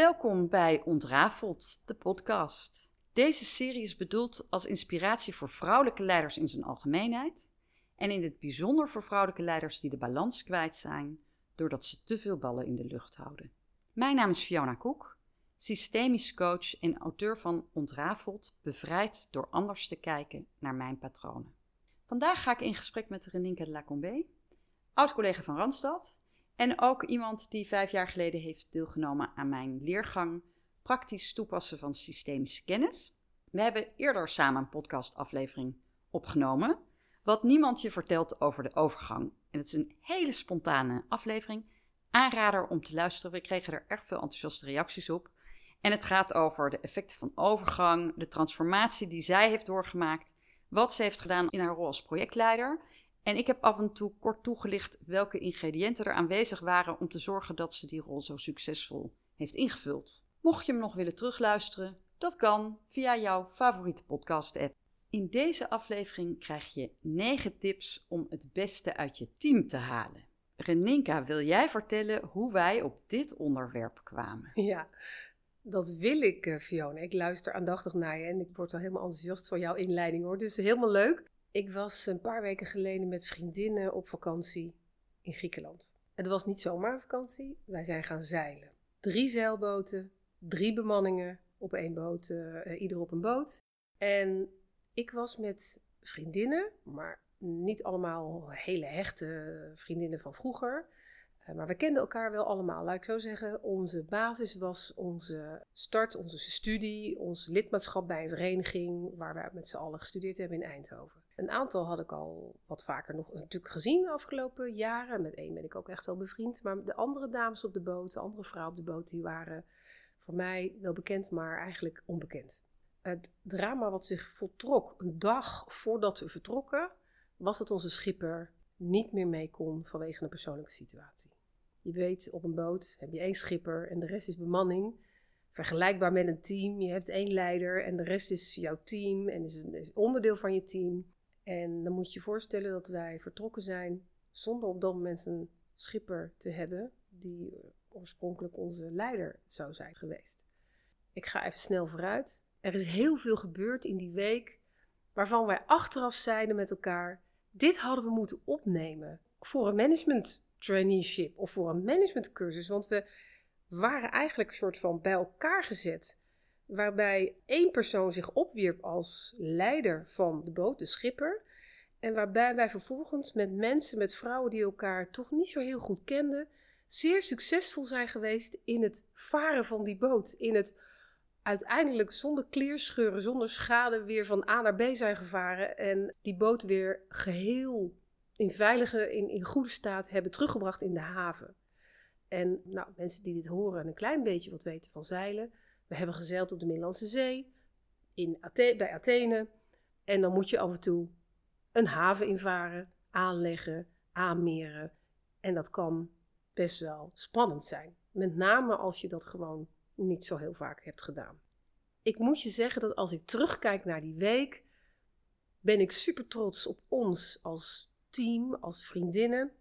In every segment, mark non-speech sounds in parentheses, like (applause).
Welkom bij Ontrafeld, de podcast. Deze serie is bedoeld als inspiratie voor vrouwelijke leiders in zijn algemeenheid en in het bijzonder voor vrouwelijke leiders die de balans kwijt zijn doordat ze te veel ballen in de lucht houden. Mijn naam is Fiona Koek, systemisch coach en auteur van Ontrafeld, bevrijd door anders te kijken naar mijn patronen. Vandaag ga ik in gesprek met Reninka de Lacombe, oud-collega van Randstad en ook iemand die vijf jaar geleden heeft deelgenomen aan mijn leergang Praktisch toepassen van systemische kennis. We hebben eerder samen een podcastaflevering opgenomen, wat niemand je vertelt over de overgang. En het is een hele spontane aflevering. Aanrader om te luisteren. We kregen er erg veel enthousiaste reacties op. En het gaat over de effecten van overgang, de transformatie die zij heeft doorgemaakt, wat ze heeft gedaan in haar rol als projectleider en ik heb af en toe kort toegelicht welke ingrediënten er aanwezig waren om te zorgen dat ze die rol zo succesvol heeft ingevuld. Mocht je hem nog willen terugluisteren, dat kan via jouw favoriete podcast-app. In deze aflevering krijg je 9 tips om het beste uit je team te halen. Reninka, wil jij vertellen hoe wij op dit onderwerp kwamen? Ja, dat wil ik, eh, Fiona. Ik luister aandachtig naar je en ik word wel helemaal enthousiast van jouw inleiding hoor. Dus helemaal leuk. Ik was een paar weken geleden met vriendinnen op vakantie in Griekenland. Het was niet zomaar een vakantie, wij zijn gaan zeilen. Drie zeilboten, drie bemanningen op één boot, uh, ieder op een boot. En ik was met vriendinnen, maar niet allemaal hele hechte vriendinnen van vroeger. Eh, maar we kenden elkaar wel allemaal. Laat ik zo zeggen, onze basis was onze start, onze studie, ons lidmaatschap bij een vereniging waar wij met z'n allen gestudeerd hebben in Eindhoven. Een aantal had ik al wat vaker nog natuurlijk gezien de afgelopen jaren. Met één ben ik ook echt wel bevriend. Maar de andere dames op de boot, de andere vrouwen op de boot, die waren voor mij wel bekend, maar eigenlijk onbekend. Het drama wat zich voltrok een dag voordat we vertrokken, was dat onze schipper niet meer mee kon vanwege een persoonlijke situatie. Je weet, op een boot heb je één schipper en de rest is bemanning. Vergelijkbaar met een team. Je hebt één leider en de rest is jouw team en is, een, is onderdeel van je team. En dan moet je je voorstellen dat wij vertrokken zijn zonder op dat moment een schipper te hebben die oorspronkelijk onze leider zou zijn geweest. Ik ga even snel vooruit. Er is heel veel gebeurd in die week waarvan wij achteraf zeiden met elkaar: dit hadden we moeten opnemen voor een management traineeship of voor een managementcursus, want we waren eigenlijk een soort van bij elkaar gezet waarbij één persoon zich opwierp als leider van de boot, de schipper. En waarbij wij vervolgens met mensen, met vrouwen die elkaar toch niet zo heel goed kenden, zeer succesvol zijn geweest in het varen van die boot. In het uiteindelijk zonder kleerscheuren, zonder schade weer van A naar B zijn gevaren. En die boot weer geheel in veilige, in, in goede staat hebben teruggebracht in de haven. En nou, mensen die dit horen en een klein beetje wat weten van zeilen, we hebben gezeild op de Middellandse Zee, in bij Athene. En dan moet je af en toe een haven invaren, aanleggen, aanmeren. En dat kan best wel spannend zijn. Met name als je dat gewoon niet zo heel vaak hebt gedaan. Ik moet je zeggen dat als ik terugkijk naar die week, ben ik super trots op ons als team, als vriendinnen.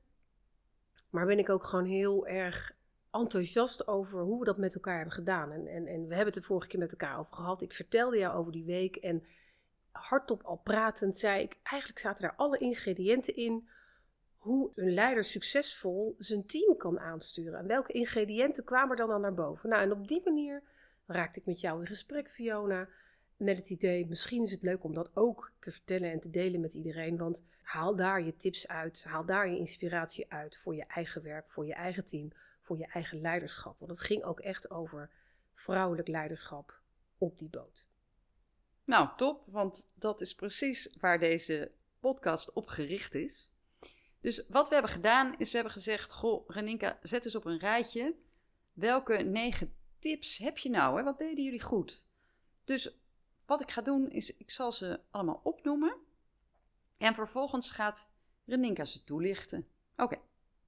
Maar ben ik ook gewoon heel erg enthousiast over hoe we dat met elkaar hebben gedaan. En, en, en we hebben het de vorige keer met elkaar over gehad. Ik vertelde jou over die week en hardop al pratend zei ik, eigenlijk zaten daar alle ingrediënten in hoe een leider succesvol zijn team kan aansturen. En welke ingrediënten kwamen er dan naar boven? Nou, en op die manier raakte ik met jou in gesprek, Fiona, met het idee, misschien is het leuk om dat ook te vertellen en te delen met iedereen. Want haal daar je tips uit, haal daar je inspiratie uit voor je eigen werk, voor je eigen team, voor je eigen leiderschap. Want het ging ook echt over vrouwelijk leiderschap op die boot. Nou, top, want dat is precies waar deze podcast op gericht is. Dus wat we hebben gedaan is, we hebben gezegd, goh, Reninka, zet eens op een rijtje. Welke negen tips heb je nou? Hè? Wat deden jullie goed? Dus wat ik ga doen is, ik zal ze allemaal opnoemen. En vervolgens gaat Reninka ze toelichten. Oké,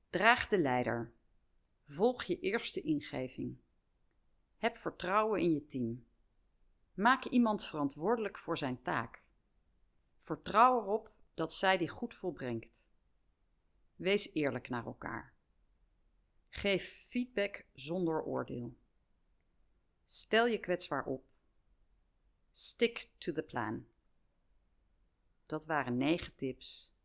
draag de leider. Volg je eerste ingeving. Heb vertrouwen in je team. Maak iemand verantwoordelijk voor zijn taak. Vertrouw erop dat zij die goed volbrengt. Wees eerlijk naar elkaar. Geef feedback zonder oordeel. Stel je kwetsbaar op. Stick to the plan. Dat waren negen tips.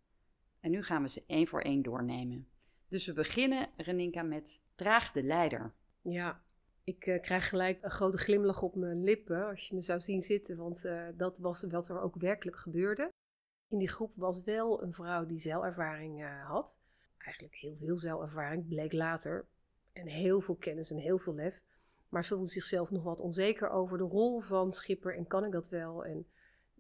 En nu gaan we ze één voor één doornemen. Dus we beginnen, Reninka, met draag de leider. Ja, ik uh, krijg gelijk een grote glimlach op mijn lippen als je me zou zien zitten, want uh, dat was wat er ook werkelijk gebeurde. In die groep was wel een vrouw die zelervaring uh, had. Eigenlijk heel veel zelervaring, bleek later. En heel veel kennis en heel veel lef. Maar voelde zichzelf nog wat onzeker over de rol van schipper en kan ik dat wel? En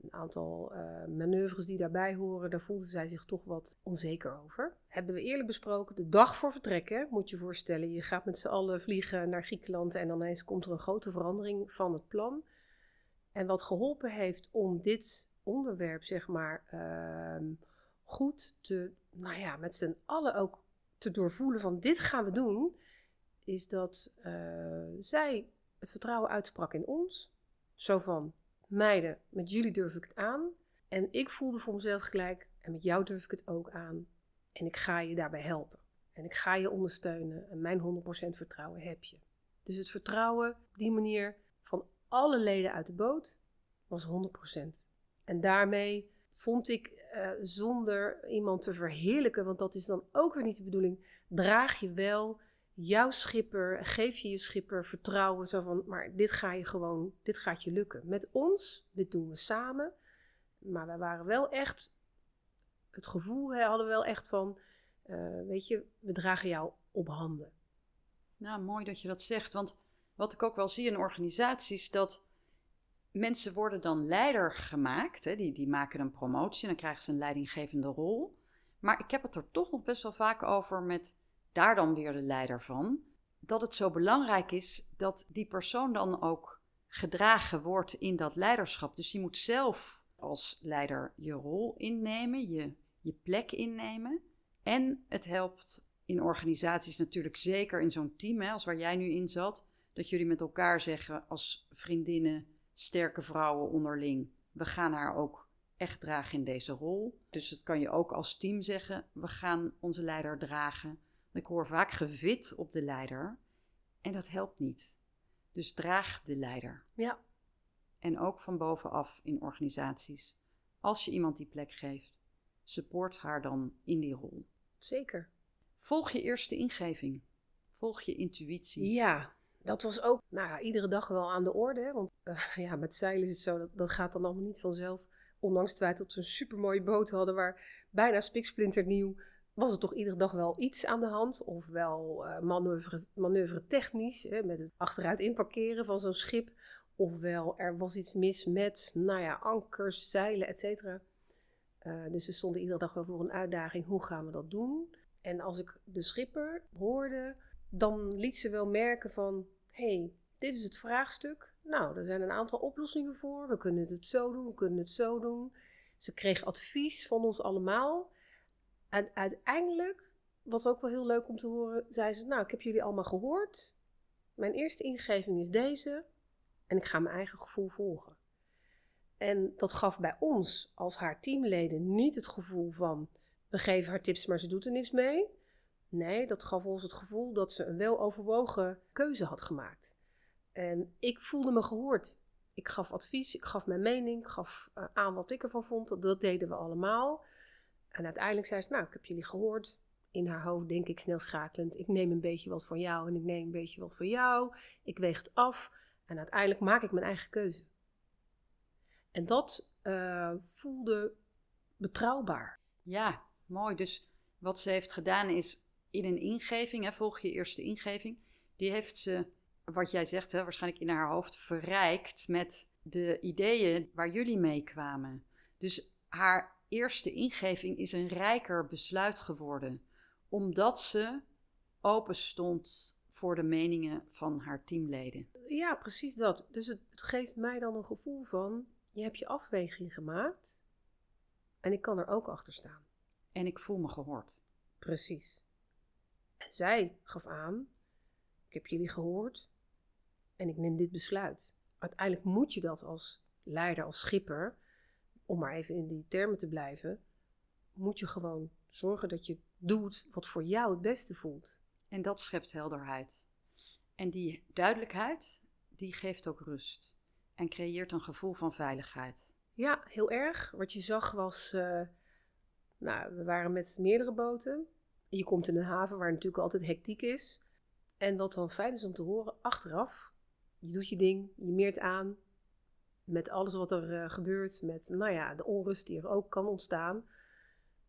een aantal uh, manoeuvres die daarbij horen, daar voelde zij zich toch wat onzeker over. Hebben we eerlijk besproken, de dag voor vertrekken, moet je voorstellen. Je gaat met z'n allen vliegen naar Griekenland en dan ineens komt er een grote verandering van het plan. En wat geholpen heeft om dit onderwerp, zeg maar, uh, goed te, nou ja, met z'n allen ook te doorvoelen van dit gaan we doen, is dat uh, zij het vertrouwen uitsprak in ons. Zo van, meiden, met jullie durf ik het aan. En ik voelde voor mezelf gelijk, en met jou durf ik het ook aan. En ik ga je daarbij helpen. En ik ga je ondersteunen. En mijn 100% vertrouwen heb je. Dus het vertrouwen op die manier van alle leden uit de boot was 100%. En daarmee vond ik, uh, zonder iemand te verheerlijken, want dat is dan ook weer niet de bedoeling, draag je wel jouw schipper, geef je je schipper vertrouwen. Zo van, maar dit ga je gewoon, dit gaat je lukken. Met ons, dit doen we samen. Maar wij waren wel echt, het gevoel hè, hadden we wel echt van, uh, weet je, we dragen jou op handen. Nou, mooi dat je dat zegt. Want wat ik ook wel zie in organisaties, dat mensen worden dan leider gemaakt. Hè? Die, die maken een promotie en dan krijgen ze een leidinggevende rol. Maar ik heb het er toch nog best wel vaak over met daar dan weer de leider van. Dat het zo belangrijk is dat die persoon dan ook gedragen wordt in dat leiderschap. Dus je moet zelf als leider je rol innemen, je, je plek innemen. En het helpt in organisaties natuurlijk zeker in zo'n team, hè, als waar jij nu in zat, dat jullie met elkaar zeggen als vriendinnen, sterke vrouwen onderling, we gaan haar ook echt dragen in deze rol. Dus dat kan je ook als team zeggen, we gaan onze leider dragen. Ik hoor vaak gevit op de leider en dat helpt niet. Dus draag de leider. Ja. En ook van bovenaf in organisaties. Als je iemand die plek geeft, support haar dan in die rol. Zeker. Volg je eerste ingeving. Volg je intuïtie. Ja, dat was ook nou ja, iedere dag wel aan de orde. Want uh, (laughs) ja, met zeilen is het zo, dat, dat gaat dan allemaal niet vanzelf. Ondanks het feit dat we een supermooie boot hadden waar bijna spiksplinternieuw was er toch iedere dag wel iets aan de hand. Ofwel uh, manoeuvre, manoeuvre technisch, hè, met het achteruit inparkeren van zo'n schip. Ofwel er was iets mis met, nou ja, ankers, zeilen, et. Uh, dus we stonden iedere dag wel voor een uitdaging. Hoe gaan we dat doen? En als ik de schipper hoorde, dan liet ze wel merken van... hey, dit is het vraagstuk. Nou, er zijn een aantal oplossingen voor. We kunnen het zo doen, we kunnen het zo doen. Ze kreeg advies van ons allemaal... En uiteindelijk, wat ook wel heel leuk om te horen, zei ze: Nou, ik heb jullie allemaal gehoord. Mijn eerste ingeving is deze. En ik ga mijn eigen gevoel volgen. En dat gaf bij ons als haar teamleden niet het gevoel van: we geven haar tips, maar ze doet er niks mee. Nee, dat gaf ons het gevoel dat ze een weloverwogen keuze had gemaakt. En ik voelde me gehoord. Ik gaf advies, ik gaf mijn mening, ik gaf uh, aan wat ik ervan vond. Dat deden we allemaal. En uiteindelijk zei ze, nou, ik heb jullie gehoord. In haar hoofd denk ik snel schakelend, ik neem een beetje wat van jou en ik neem een beetje wat van jou. Ik weeg het af en uiteindelijk maak ik mijn eigen keuze. En dat uh, voelde betrouwbaar. Ja, mooi. Dus wat ze heeft gedaan is in een ingeving, hè, volg je eerste ingeving, die heeft ze, wat jij zegt, hè, waarschijnlijk in haar hoofd verrijkt met de ideeën waar jullie mee kwamen. Dus haar eerste ingeving is een rijker besluit geworden, omdat ze open stond voor de meningen van haar teamleden. Ja, precies dat. Dus het, het geeft mij dan een gevoel van: je hebt je afweging gemaakt en ik kan er ook achter staan. En ik voel me gehoord. Precies. En zij gaf aan: ik heb jullie gehoord en ik neem dit besluit. Uiteindelijk moet je dat als leider, als schipper, om maar even in die termen te blijven, moet je gewoon zorgen dat je doet wat voor jou het beste voelt. En dat schept helderheid. En die duidelijkheid, die geeft ook rust en creëert een gevoel van veiligheid. Ja, heel erg. Wat je zag was, uh, nou, we waren met meerdere boten. Je komt in een haven waar natuurlijk altijd hectiek is. En wat dan fijn is om te horen, achteraf, je doet je ding, je meert aan met alles wat er uh, gebeurt, met nou ja, de onrust die er ook kan ontstaan.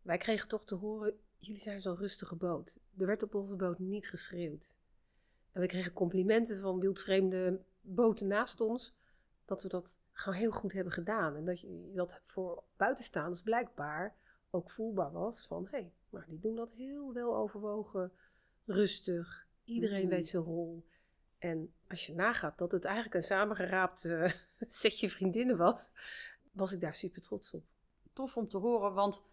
Wij kregen toch te horen, jullie zijn zo'n rustige boot. Er werd op onze boot niet geschreeuwd. En we kregen complimenten van wildvreemde boten naast ons, dat we dat gewoon heel goed hebben gedaan. En dat je dat voor buitenstaanders blijkbaar ook voelbaar was van, hé, hey, maar die doen dat heel wel overwogen, rustig. Iedereen Mhm. weet zijn rol. En als je nagaat dat het eigenlijk een samengeraapt eh, (laughs) setje vriendinnen was, was ik daar super trots op. Tof om te horen, want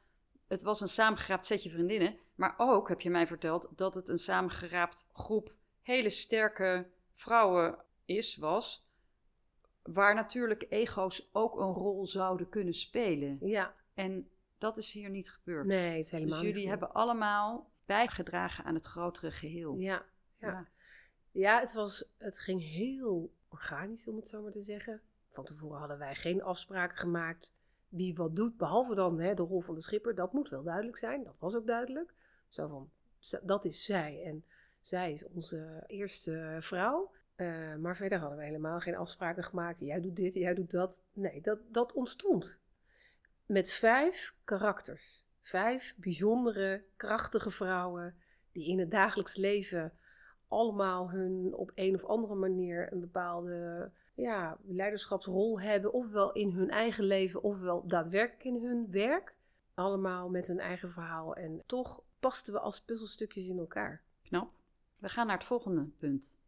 het was een samengeraapt setje vriendinnen. Maar ook, heb je mij verteld, dat het een samengeraapt groep hele sterke vrouwen is, was. Waar natuurlijk ego's ook een rol zouden kunnen spelen. Ja, En dat is hier niet gebeurd. nee, het is helemaal dus niet jullie hebben allemaal bijgedragen aan het grotere geheel. Ja, ja. Ja. Ja, het, was, het ging heel organisch, om het zo maar te zeggen. Van tevoren hadden wij geen afspraken gemaakt wie wat doet, behalve dan hè, de rol van de schipper. Dat moet wel duidelijk zijn, dat was ook duidelijk. Zo van, dat is zij en zij is onze eerste vrouw. Eh, maar verder hadden we helemaal geen afspraken gemaakt. Jij doet dit, jij doet dat. Nee, dat, dat ontstond. Met vijf karakters. Vijf bijzondere, krachtige vrouwen die in het dagelijks leven allemaal hun op een of andere manier een bepaalde ja, leiderschapsrol hebben, ofwel in hun eigen leven, ofwel daadwerkelijk in hun werk. Allemaal met hun eigen verhaal. En toch pasten we als puzzelstukjes in elkaar. Knap. We gaan naar het volgende punt.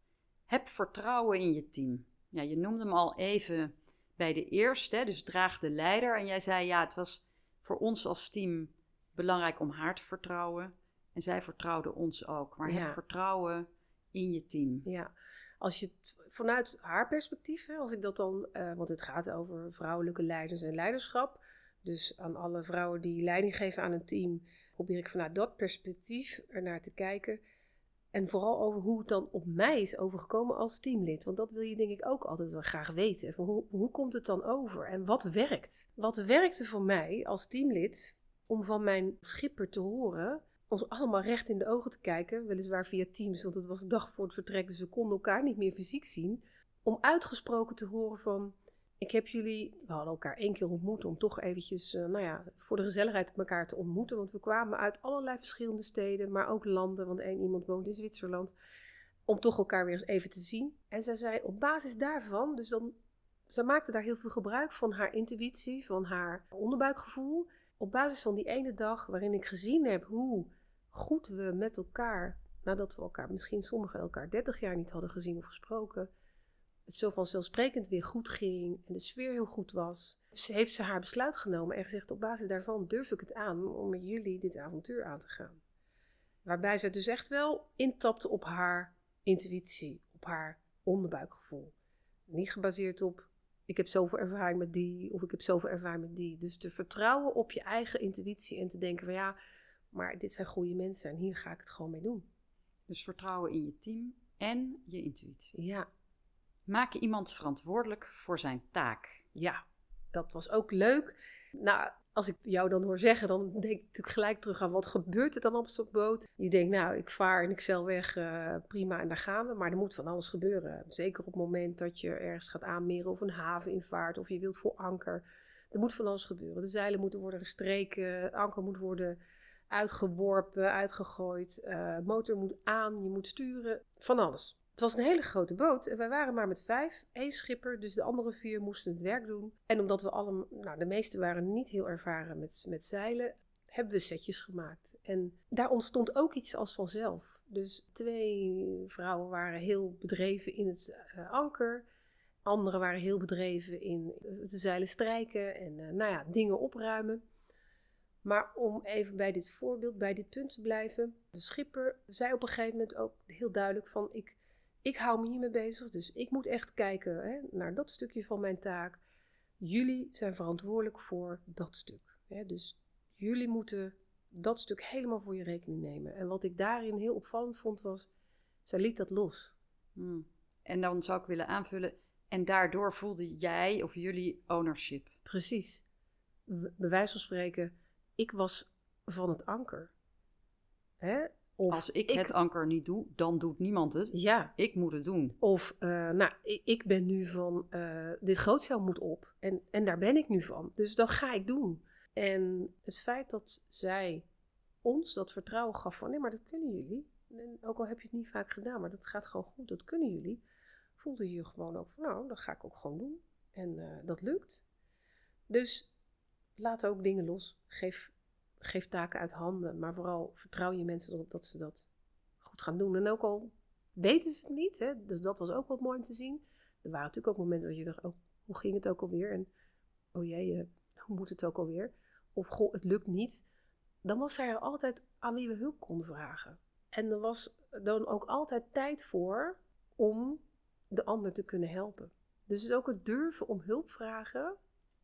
Heb vertrouwen in je team. Ja, je noemde hem al even bij de eerste, dus draag de leider. En jij zei ja, het was voor ons als team belangrijk om haar te vertrouwen. En zij vertrouwde ons ook. Maar Ja. heb vertrouwen in je team. Ja, als je vanuit haar perspectief, hè, als ik dat dan, eh, want het gaat over vrouwelijke leiders en leiderschap. Dus aan alle vrouwen die leiding geven aan een team, probeer ik vanuit dat perspectief ernaar te kijken. En vooral over hoe het dan op mij is overgekomen als teamlid. Want dat wil je denk ik ook altijd wel graag weten. Van hoe, hoe komt het dan over en wat werkt? Wat werkte voor mij als teamlid om van mijn schipper te horen ons allemaal recht in de ogen te kijken, weliswaar via Teams, want het was de dag voor het vertrek, dus we konden elkaar niet meer fysiek zien, om uitgesproken te horen van, ik heb jullie, we hadden elkaar één keer ontmoet om toch eventjes, eh, nou ja, voor de gezelligheid elkaar te ontmoeten, want we kwamen uit allerlei verschillende steden, maar ook landen, want één iemand woont in Zwitserland, om toch elkaar weer eens even te zien. En zij zei, op basis daarvan, dus dan, zij maakte daar heel veel gebruik van haar intuïtie, van haar onderbuikgevoel, op basis van die ene dag waarin ik gezien heb hoe goed we met elkaar, nadat we elkaar, misschien sommigen elkaar 30 jaar niet hadden gezien of gesproken, het zo vanzelfsprekend weer goed ging en de sfeer heel goed was, ze heeft ze haar besluit genomen en gezegd: op basis daarvan durf ik het aan om met jullie dit avontuur aan te gaan. Waarbij ze dus echt wel intapte op haar intuïtie, op haar onderbuikgevoel. Niet gebaseerd op ik heb zoveel ervaring met die of ik heb zoveel ervaring met die. Dus te vertrouwen op je eigen intuïtie en te denken van ja, maar dit zijn goede mensen en hier ga ik het gewoon mee doen. Dus vertrouwen in je team en je intuïtie. Ja, Maak iemand verantwoordelijk voor zijn taak. ja, dat was ook leuk. Nou, als ik jou dan hoor zeggen, dan denk ik natuurlijk gelijk terug aan wat gebeurt er dan op zo'n boot. Je denkt, nou, ik vaar in Excel weg, eh, prima, en daar gaan we. Maar er moet van alles gebeuren. Zeker op het moment dat je ergens gaat aanmeren of een haven invaart of je wilt voor anker. Er moet van alles gebeuren. De zeilen moeten worden gestreken, anker moet worden uitgeworpen, uitgegooid, eh, motor moet aan, je moet sturen, van alles. Het was een hele grote boot en wij waren maar met vijf. Eén schipper, dus de andere vier moesten het werk doen. En omdat we allemaal, nou de meesten waren niet heel ervaren met, met zeilen, hebben we setjes gemaakt. En daar ontstond ook iets als vanzelf. Dus twee vrouwen waren heel bedreven in het eh, anker. Anderen waren heel bedreven in de zeilen strijken en eh, nou ja, dingen opruimen. Maar om even bij dit voorbeeld, bij dit punt te blijven. De schipper zei op een gegeven moment ook heel duidelijk van ik, ik hou me hiermee bezig. Dus ik moet echt kijken hè, naar dat stukje van mijn taak. Jullie zijn verantwoordelijk voor dat stuk. Hè. Dus jullie moeten dat stuk helemaal voor je rekening nemen. En wat ik daarin heel opvallend vond was, zij liet dat los. Hmm. En dan zou ik willen aanvullen. En daardoor voelde jij of jullie ownership. Precies. Bij wijze van spreken, ik was van het anker. Hè? Of Als ik, het anker niet doe, dan doet niemand het. Ja, Ik moet het doen. Of, eh, nou, ik, ik ben nu van, eh, dit grootcel moet op. En, en daar ben ik nu van. Dus dat ga ik doen. En het feit dat zij ons dat vertrouwen gaf van, nee, maar dat kunnen jullie. En ook al heb je het niet vaak gedaan, maar dat gaat gewoon goed, dat kunnen jullie. Voelde je gewoon ook van, nou, dat ga ik ook gewoon doen. En eh, dat lukt. Dus laat ook dingen los. Geef, geef taken uit handen. Maar vooral vertrouw je mensen erop dat ze dat goed gaan doen. En ook al weten ze het niet. Hè? Dus dat was ook wat mooi om te zien. Er waren natuurlijk ook momenten dat je dacht, oh, hoe ging het ook alweer? En oh jee, eh, hoe moet het ook alweer? Of goh, het lukt niet. Dan was er altijd aan wie we hulp konden vragen. En er was dan ook altijd tijd voor om de ander te kunnen helpen. Dus het ook het durven om hulp vragen.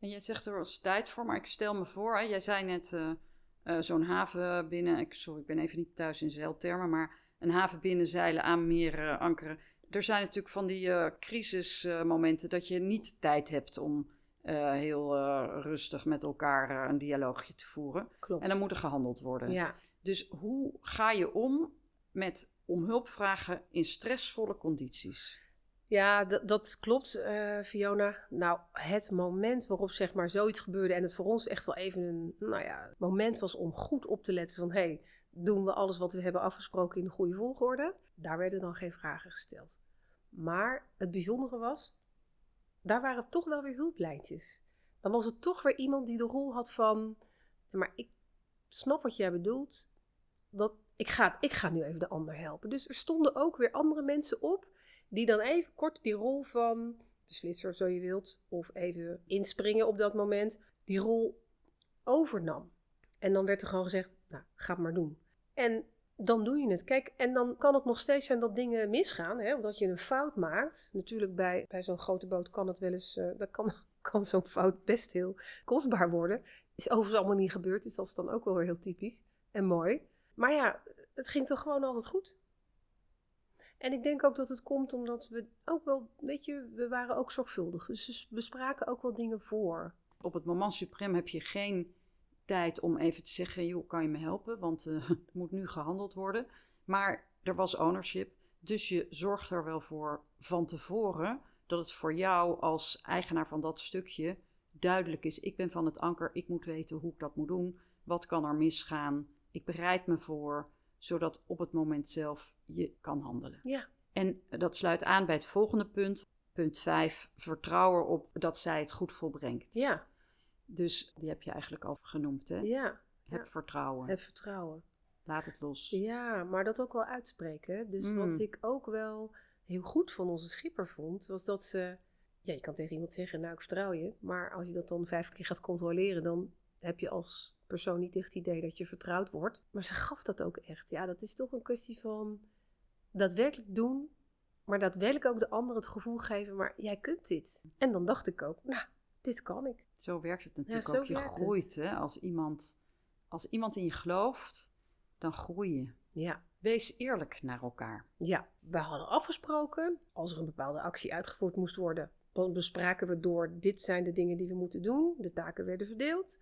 En jij zegt er was tijd voor, maar ik stel me voor, hè, jij zei net eh, eh, zo'n haven binnen, ik, sorry, ik ben even niet thuis in zeiltermen, maar een haven binnen zeilen, aan meer eh, ankeren. Er zijn natuurlijk van die crisismomenten dat je niet tijd hebt om heel rustig met elkaar een dialoogje te voeren. Klopt. En dan moet er gehandeld worden. ja, Dus hoe ga je om met om hulp vragen in stressvolle condities? Ja, dat, klopt, eh, Fiona. Nou, het moment waarop zeg maar zoiets gebeurde en het voor ons echt wel even een nou ja, moment was om goed op te letten van hé, hey, doen we alles wat we hebben afgesproken in de goede volgorde? Daar werden dan geen vragen gesteld. Maar het bijzondere was, daar waren toch wel weer hulplijntjes. Dan was het toch weer iemand die de rol had van, maar ik snap wat jij bedoelt, dat, ik, ga, ik ga nu even de ander helpen. Dus er stonden ook weer andere mensen op die dan even kort die rol van beslisser, zo je wilt, of even inspringen op dat moment, die rol overnam. En dan werd er gewoon gezegd, nou, ga het maar doen. En dan doe je het. Kijk, en dan kan het nog steeds zijn dat dingen misgaan, hè, omdat je een fout maakt. Natuurlijk, bij, bij zo'n grote boot kan het wel eens, uh, dat kan, (laughs) kan zo'n fout best heel kostbaar worden. Is overigens allemaal niet gebeurd, dus dat is dan ook wel weer heel typisch en mooi. Maar ja, het ging toch gewoon altijd goed. En ik denk ook dat het komt omdat we ook wel, weet je, we waren ook zorgvuldig. Dus we spraken ook wel dingen voor. Op het moment suprem heb je geen tijd om even te zeggen, joh, kan je me helpen? Want uh, (laughs) moet nu gehandeld worden. Maar er was ownership, dus je zorgt er wel voor van tevoren dat het voor jou als eigenaar van dat stukje duidelijk is. Ik ben van het anker, ik moet weten hoe ik dat moet doen. Wat kan er misgaan? Ik bereid me voor, zodat op het moment zelf je kan handelen. Ja. En dat sluit aan bij het volgende punt. Punt 5. Vertrouw erop dat zij het goed volbrengt. Ja. Dus die heb je eigenlijk al genoemd, hè? Ja. Heb ja. vertrouwen. Heb vertrouwen. Laat het los. Ja, maar dat ook wel uitspreken. Dus mm. wat ik ook wel heel goed van onze schipper vond, was dat ze. Ja, je kan tegen iemand zeggen, nou ik vertrouw je. Maar als je dat dan vijf keer gaat controleren, dan heb je als persoon niet echt het idee dat je vertrouwd wordt. Maar ze gaf dat ook echt. Ja, dat is toch een kwestie van daadwerkelijk doen, maar daadwerkelijk ook de ander het gevoel geven, maar jij kunt dit. En dan dacht ik ook, nou, dit kan ik. Zo werkt het natuurlijk ja, ook. Je groeit, hè. Als iemand, als iemand in je gelooft, dan groei je. Ja. Wees eerlijk naar elkaar. Ja, we hadden afgesproken, als er een bepaalde actie uitgevoerd moest worden, dan bespraken we door, dit zijn de dingen die we moeten doen. De taken werden verdeeld.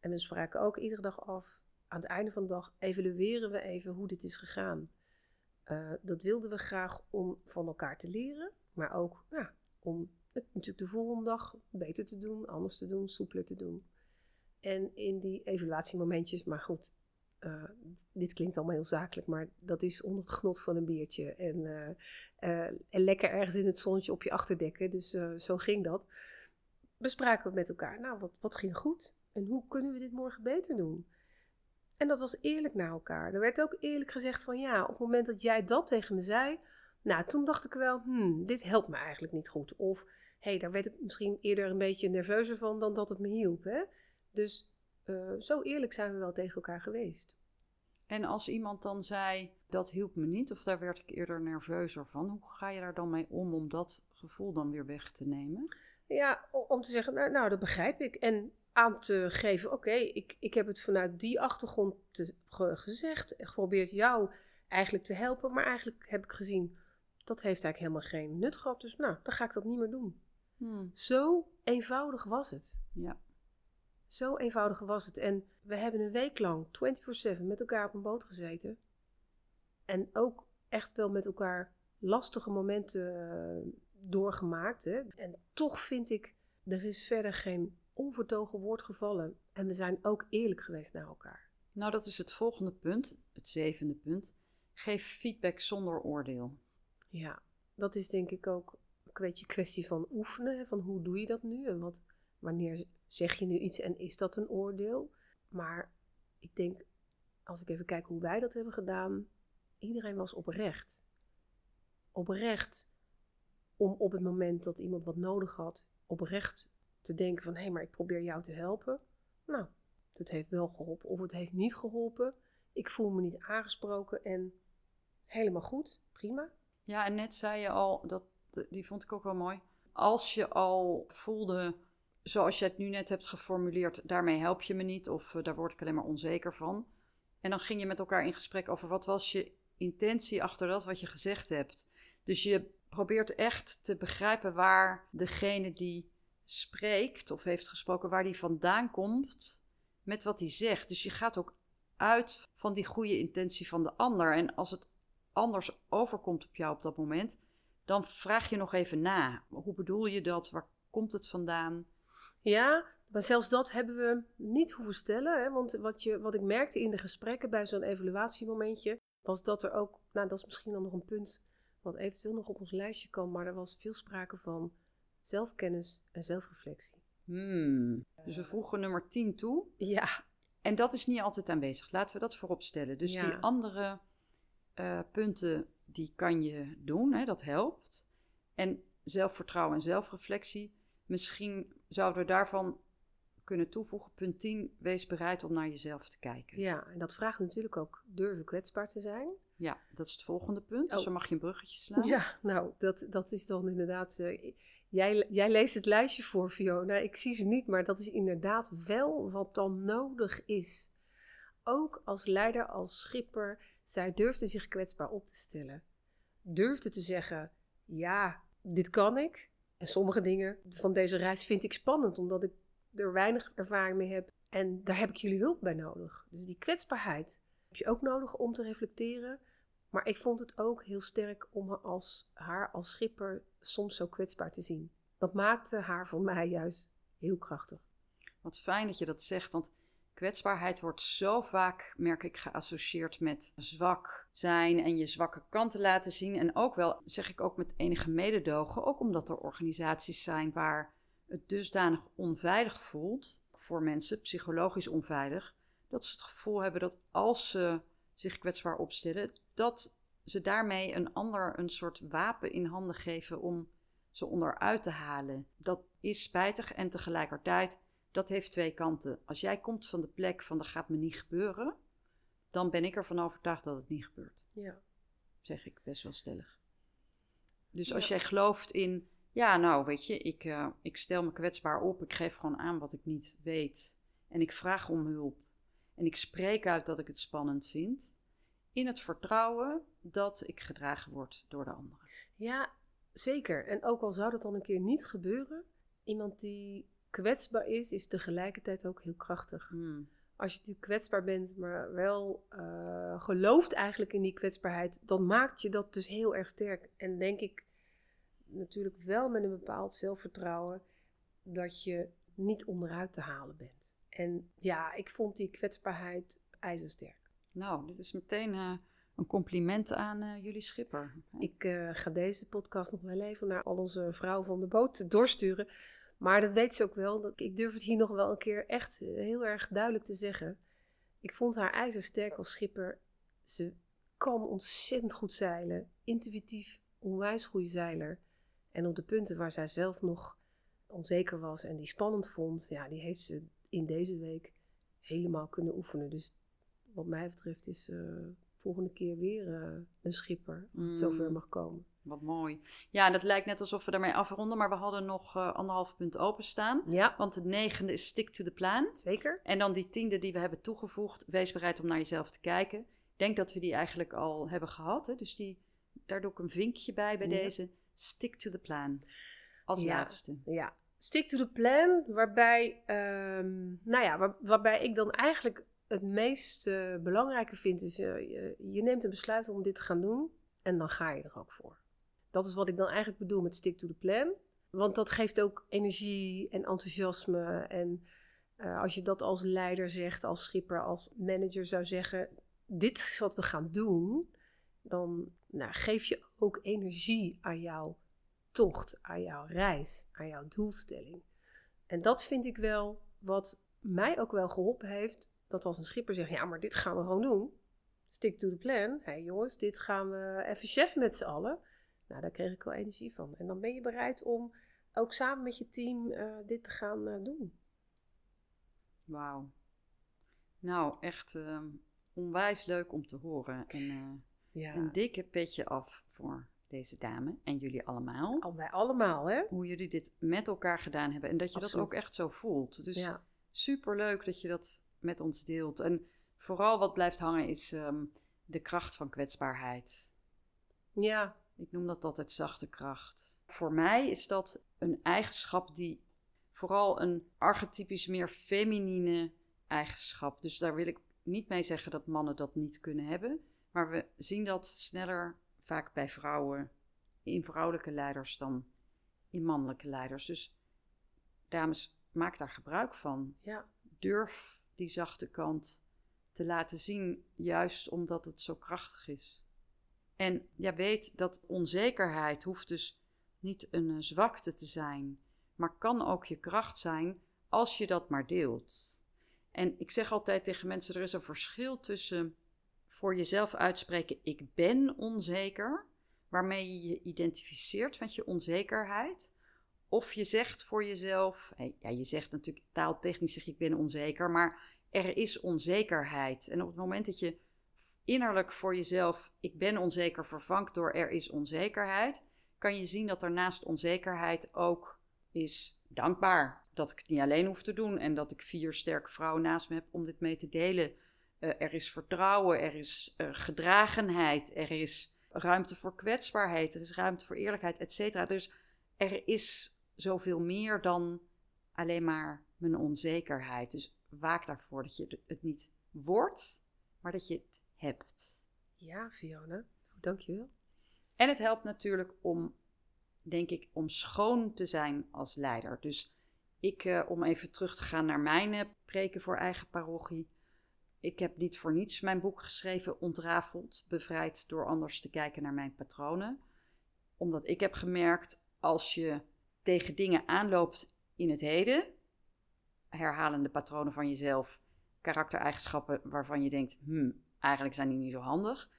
En we spraken ook iedere dag af, aan het einde van de dag evalueren we even hoe dit is gegaan. Uh, dat wilden we graag om van elkaar te leren, maar ook ja, om het natuurlijk de volgende dag beter te doen, anders te doen, soepeler te doen. En in die evaluatiemomentjes, maar goed, uh, dit klinkt allemaal heel zakelijk, maar dat is onder het genot van een biertje. En, en lekker ergens in het zonnetje op je achterdekken, dus zo ging dat. Bespraken we met elkaar, nou, wat, wat ging goed? En hoe kunnen we dit morgen beter doen? En dat was eerlijk naar elkaar. Er werd ook eerlijk gezegd van ja, op het moment dat jij dat tegen me zei, nou, toen dacht ik wel, hmm, dit helpt me eigenlijk niet goed. Of hé, hey, daar werd ik misschien eerder een beetje nerveuzer van dan dat het me hielp. Hè? Dus uh, zo eerlijk zijn we wel tegen elkaar geweest. En als iemand dan zei, dat hielp me niet, of daar werd ik eerder nerveuzer van, hoe ga je daar dan mee om om dat gevoel dan weer weg te nemen? Ja, om te zeggen, nou, nou dat begrijp ik. En aan te geven, oké, okay, ik, ik heb het vanuit die achtergrond te, ge, gezegd, geprobeerd jou eigenlijk te helpen, maar eigenlijk heb ik gezien dat heeft eigenlijk helemaal geen nut gehad. Dus nou, dan ga ik dat niet meer doen. Hmm. Zo eenvoudig was het. Ja. Zo eenvoudig was het. En we hebben een week lang 24-7 met elkaar op een boot gezeten. En ook echt wel met elkaar lastige momenten eh, doorgemaakt. Hè? En toch vind ik, er is verder geen onvertogen woord gevallen. En we zijn ook eerlijk geweest naar elkaar. Nou, dat is het volgende punt, het zevende punt. Geef feedback zonder oordeel. Ja, dat is denk ik ook een beetje kwestie van oefenen. Van hoe doe je dat nu? En wat, wanneer zeg je nu iets en is dat een oordeel? Maar ik denk, als ik even kijk hoe wij dat hebben gedaan, iedereen was oprecht. Oprecht om op het moment dat iemand wat nodig had, oprecht te denken van hé, hey, maar ik probeer jou te helpen. Nou, het heeft wel geholpen of het heeft niet geholpen. Ik voel me niet aangesproken en helemaal goed, prima. Ja, en net zei je al, dat, die vond ik ook wel mooi. Als je al voelde, zoals je het nu net hebt geformuleerd, daarmee help je me niet of uh, daar word ik alleen maar onzeker van. En dan ging je met elkaar in gesprek over wat was je intentie achter dat wat je gezegd hebt. Dus je probeert echt te begrijpen waar degene die spreekt of heeft gesproken, waar die vandaan komt met wat hij zegt. Dus je gaat ook uit van die goede intentie van de ander. En als het anders overkomt op jou op dat moment, dan vraag je nog even na. Hoe bedoel je dat? Waar komt het vandaan? Ja, maar zelfs dat hebben we niet hoeven stellen. Hè? Want wat, je, wat ik merkte in de gesprekken bij zo'n evaluatiemomentje, was dat er ook, nou dat is misschien dan nog een punt wat eventueel nog op ons lijstje kan, maar er was veel sprake van zelfkennis en zelfreflectie. Hmm. Dus we voegen nummer 10 toe. Ja. En dat is niet altijd aanwezig. Laten we dat voorop stellen. Dus Ja. die andere eh, punten, die kan je doen. Hè, dat helpt. En zelfvertrouwen en zelfreflectie. Misschien zouden we daarvan kunnen toevoegen. Punt 10. Wees bereid om naar jezelf te kijken. Ja, en dat vraagt natuurlijk ook durven kwetsbaar te zijn. Ja, dat is het volgende punt. Dus Oh. dan mag je een bruggetje slaan. Ja, nou, dat, dat is dan inderdaad. eh, jij, jij leest het lijstje voor, Fiona. Ik zie ze niet, maar dat is inderdaad wel wat dan nodig is. Ook als leider, als schipper, zij durfde zich kwetsbaar op te stellen. Durfde te zeggen: Ja, dit kan ik. En sommige dingen van deze reis vind ik spannend, omdat ik er weinig ervaring mee heb. En daar heb ik jullie hulp bij nodig. Dus die kwetsbaarheid heb je ook nodig om te reflecteren. Maar ik vond het ook heel sterk om als, haar als schipper soms zo kwetsbaar te zien. Dat maakte haar voor mij juist heel krachtig. Wat fijn dat je dat zegt, want kwetsbaarheid wordt zo vaak, merk ik, geassocieerd met zwak zijn en je zwakke kanten laten zien. En ook wel, zeg ik ook met enige mededogen, ook omdat er organisaties zijn waar het dusdanig onveilig voelt voor mensen, psychologisch onveilig, dat ze het gevoel hebben dat als ze zich kwetsbaar opstellen, dat ze daarmee een ander een soort wapen in handen geven om ze onderuit te halen. Dat is spijtig en tegelijkertijd, dat heeft twee kanten. Als jij komt van de plek van dat gaat me niet gebeuren, dan ben ik ervan overtuigd dat het niet gebeurt. Ja. Zeg ik best wel stellig. Dus als Ja. jij gelooft in, ja nou weet je, ik, eh, ik stel me kwetsbaar op, ik geef gewoon aan wat ik niet weet en ik vraag om hulp en ik spreek uit dat ik het spannend vind, in het vertrouwen dat ik gedragen word door de anderen. ja, zeker. En ook al zou dat dan een keer niet gebeuren, iemand die kwetsbaar is, is tegelijkertijd ook heel krachtig. Hmm. Als je natuurlijk kwetsbaar bent, maar wel eh, gelooft eigenlijk in die kwetsbaarheid, dan maakt je dat dus heel erg sterk. En denk ik natuurlijk wel met een bepaald zelfvertrouwen dat je niet onderuit te halen bent. En ja, ik vond die kwetsbaarheid ijzersterk. Nou, dit is meteen eh, een compliment aan eh, jullie schipper. Ik eh, ga deze podcast nog wel even naar al onze vrouwen van de boot doorsturen. Maar dat weet ze ook wel. Dat- Ik durf het hier nog wel een keer echt heel erg duidelijk te zeggen. Ik vond haar ijzersterk als schipper. Ze kan ontzettend goed zeilen. Intuïtief, onwijs goede zeiler. En op de punten waar zij zelf nog onzeker was en die spannend vond, ja, die heeft ze in deze week helemaal kunnen oefenen. Dus wat mij betreft is eh, volgende keer weer eh, een schipper, als het Mm. zover mag komen. Wat mooi. Ja, dat lijkt net alsof we daarmee afronden, maar we hadden nog eh, anderhalf punt openstaan. Ja, Want de negende is stick to the plan. zeker. En dan die tiende die we hebben toegevoegd, wees bereid om naar jezelf te kijken. Ik denk dat we die eigenlijk al hebben gehad. Hè? Dus die daar doe ik een vinkje bij bij Ja. deze. Stick to the plan. Als Ja. laatste. Ja, stick to the plan, waarbij, ehm, nou ja, waar- waarbij ik dan eigenlijk het meest belangrijke vind, is eh, je, je neemt een besluit om dit te gaan doen en dan ga je er ook voor. Dat is wat ik dan eigenlijk bedoel met stick to the plan. Want dat geeft ook energie en enthousiasme. En eh, als je dat als leider zegt, als schipper, als manager zou zeggen: Dit is wat we gaan doen. Dan nou, geef je ook energie aan jouw tocht, aan jouw reis, aan jouw doelstelling. En dat vind ik wel wat mij ook wel geholpen heeft. Dat als een schipper zegt: Ja, maar dit gaan we gewoon doen. Stick to the plan. Hé hey, jongens, dit gaan we even chef met z'n allen. Nou, daar kreeg ik wel energie van. En dan ben je bereid om ook samen met je team eh, dit te gaan eh, doen. Wauw. Nou, echt ehm, onwijs leuk om te horen. En eh, Ja, een dikke petje af voor deze dame en jullie allemaal. al wij allemaal, hè? Hoe jullie dit met elkaar gedaan hebben. En dat je Absoluut. dat ook echt zo voelt. Dus ja. super leuk dat je dat met ons deelt. En vooral wat blijft hangen is ehm, de kracht van kwetsbaarheid. ja, Ik noem dat altijd zachte kracht. Voor mij is dat een eigenschap die vooral een archetypisch meer feminine eigenschap. Dus daar wil ik niet mee zeggen dat mannen dat niet kunnen hebben. Maar we zien dat sneller vaak bij vrouwen, in vrouwelijke leiders dan in mannelijke leiders. Dus dames, maak daar gebruik van. ja, Durf die zachte kant te laten zien, juist omdat het zo krachtig is. En ja, weet dat onzekerheid hoeft dus niet een eh, zwakte te zijn, maar kan ook je kracht zijn als je dat maar deelt. En ik zeg altijd tegen mensen: er is een verschil tussen voor jezelf uitspreken: ik ben onzeker, waarmee je je identificeert met je onzekerheid. Of je zegt voor jezelf, ja, je zegt natuurlijk taaltechnisch ik ben onzeker, maar er is onzekerheid. En op het moment dat je innerlijk voor jezelf, ik ben onzeker, vervangt door er is onzekerheid, kan je zien dat er naast onzekerheid ook is dankbaar. Dat ik het niet alleen hoef te doen en dat ik vier sterke vrouwen naast me heb om dit mee te delen. Eh, er is vertrouwen, er is eh, gedragenheid, er is ruimte voor kwetsbaarheid, er is ruimte voor eerlijkheid, et cetera. Dus er is zoveel meer dan alleen maar mijn onzekerheid. Dus waak daarvoor dat je het niet wordt, maar dat je het hebt. ja, Fiona. Dankjewel. En het helpt natuurlijk om, denk ik, om schoon te zijn als leider. Dus ik, eh, om even terug te gaan naar mijn preken voor eigen parochie. Ik heb niet voor niets mijn boek geschreven, Ontrafeld, bevrijd door anders te kijken naar mijn patronen. Omdat ik heb gemerkt, als je tegen dingen aanloopt in het heden, herhalende patronen van jezelf, karaktereigenschappen waarvan je denkt, hmm, eigenlijk zijn die niet zo handig,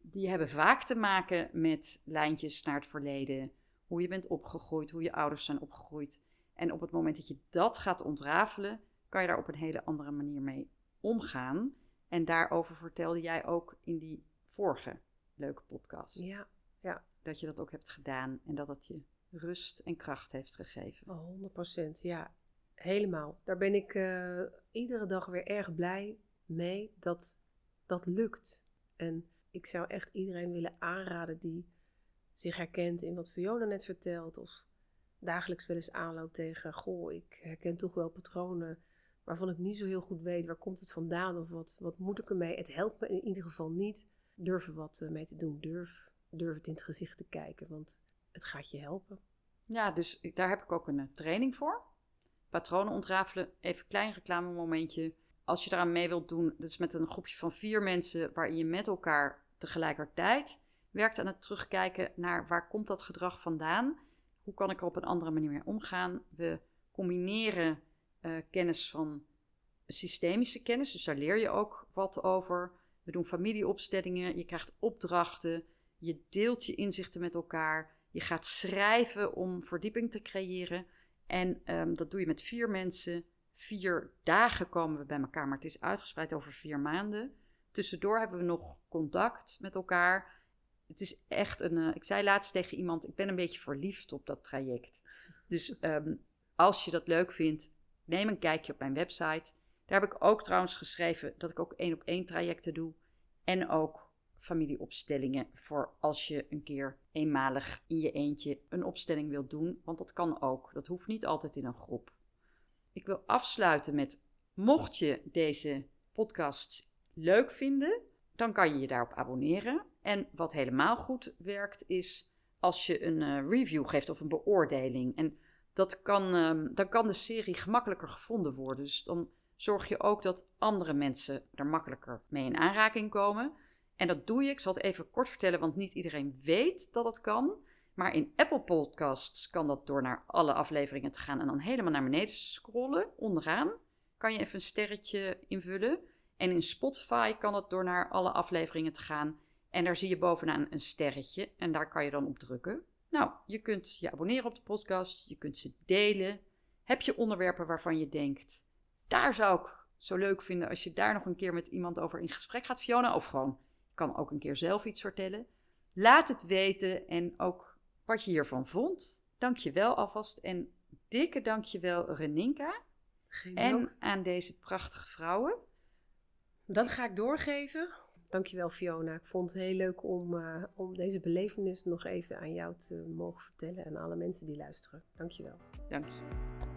die hebben vaak te maken met lijntjes naar het verleden, hoe je bent opgegroeid, hoe je ouders zijn opgegroeid. En op het moment dat je dat gaat ontrafelen, kan je daar op een hele andere manier mee omgaan. En daarover vertelde jij ook in die vorige leuke podcast. Ja, Dat je dat ook hebt gedaan en dat dat je rust en kracht heeft gegeven. oh, 100% Ja, helemaal. Daar ben ik eh, iedere dag weer erg blij mee dat dat lukt. En ik zou echt iedereen willen aanraden die zich herkent in wat Fiona net vertelt. Of dagelijks wel eens aanloopt tegen, goh, ik herken toch wel patronen waarvan ik niet zo heel goed weet waar komt het vandaan of wat, wat moet ik ermee. Het helpt me in ieder geval niet. Durf wat eh, mee te doen. Durf, durf het in het gezicht te kijken, want het gaat je helpen. Ja, dus daar heb ik ook een eh, training voor. Patronen ontrafelen. Even een klein reclamemomentje. Als je daaraan mee wilt doen, is met een groepje van vier mensen waarin je met elkaar tegelijkertijd werkt aan het terugkijken naar waar komt dat gedrag vandaan? Hoe kan ik er op een andere manier mee omgaan? We combineren eh, kennis van systemische kennis, dus daar leer je ook wat over. We doen familieopstellingen, je krijgt opdrachten, je deelt je inzichten met elkaar. Je gaat schrijven om verdieping te creëren. En ehm, dat doe je met vier mensen. Vier dagen komen we bij elkaar, maar het is uitgespreid over vier maanden. Tussendoor hebben we nog contact met elkaar. Het is echt een. eh, ik zei laatst tegen iemand: ik ben een beetje verliefd op dat traject. Dus ehm, als je dat leuk vindt, neem een kijkje op mijn website. Daar heb ik ook trouwens geschreven dat ik ook één op één trajecten doe. En ook familieopstellingen voor als je een keer eenmalig in je eentje een opstelling wilt doen. Want dat kan ook. Dat hoeft niet altijd in een groep. Ik wil afsluiten met: mocht je deze podcast leuk vinden, dan kan je je daarop abonneren. En wat helemaal goed werkt, is als je een eh, review geeft of een beoordeling. En dat kan, ehm, dan kan de serie gemakkelijker gevonden worden. Dus dan zorg je ook dat andere mensen er makkelijker mee in aanraking komen. En dat doe je, ik zal het even kort vertellen, want niet iedereen weet dat het kan. Maar in Apple Podcasts kan dat door naar alle afleveringen te gaan en dan helemaal naar beneden scrollen, onderaan. Kan je even een sterretje invullen. En in Spotify kan het door naar alle afleveringen te gaan. En daar zie je bovenaan een sterretje en daar kan je dan op drukken. Nou, je kunt je abonneren op de podcast, je kunt ze delen. Heb je onderwerpen waarvan je denkt, daar zou ik zo leuk vinden als je daar nog een keer met iemand over in gesprek gaat, Fiona, of gewoon kan ook een keer zelf iets vertellen. Laat het weten en ook wat je hiervan vond. Dank je wel alvast en dikke dank je wel Reninka. en aan deze prachtige vrouwen. Dat ga ik doorgeven. Dankjewel Fiona. Ik vond het heel leuk om, uh, om deze belevenis nog even aan jou te mogen vertellen en alle mensen die luisteren. Dankjewel. Dank je.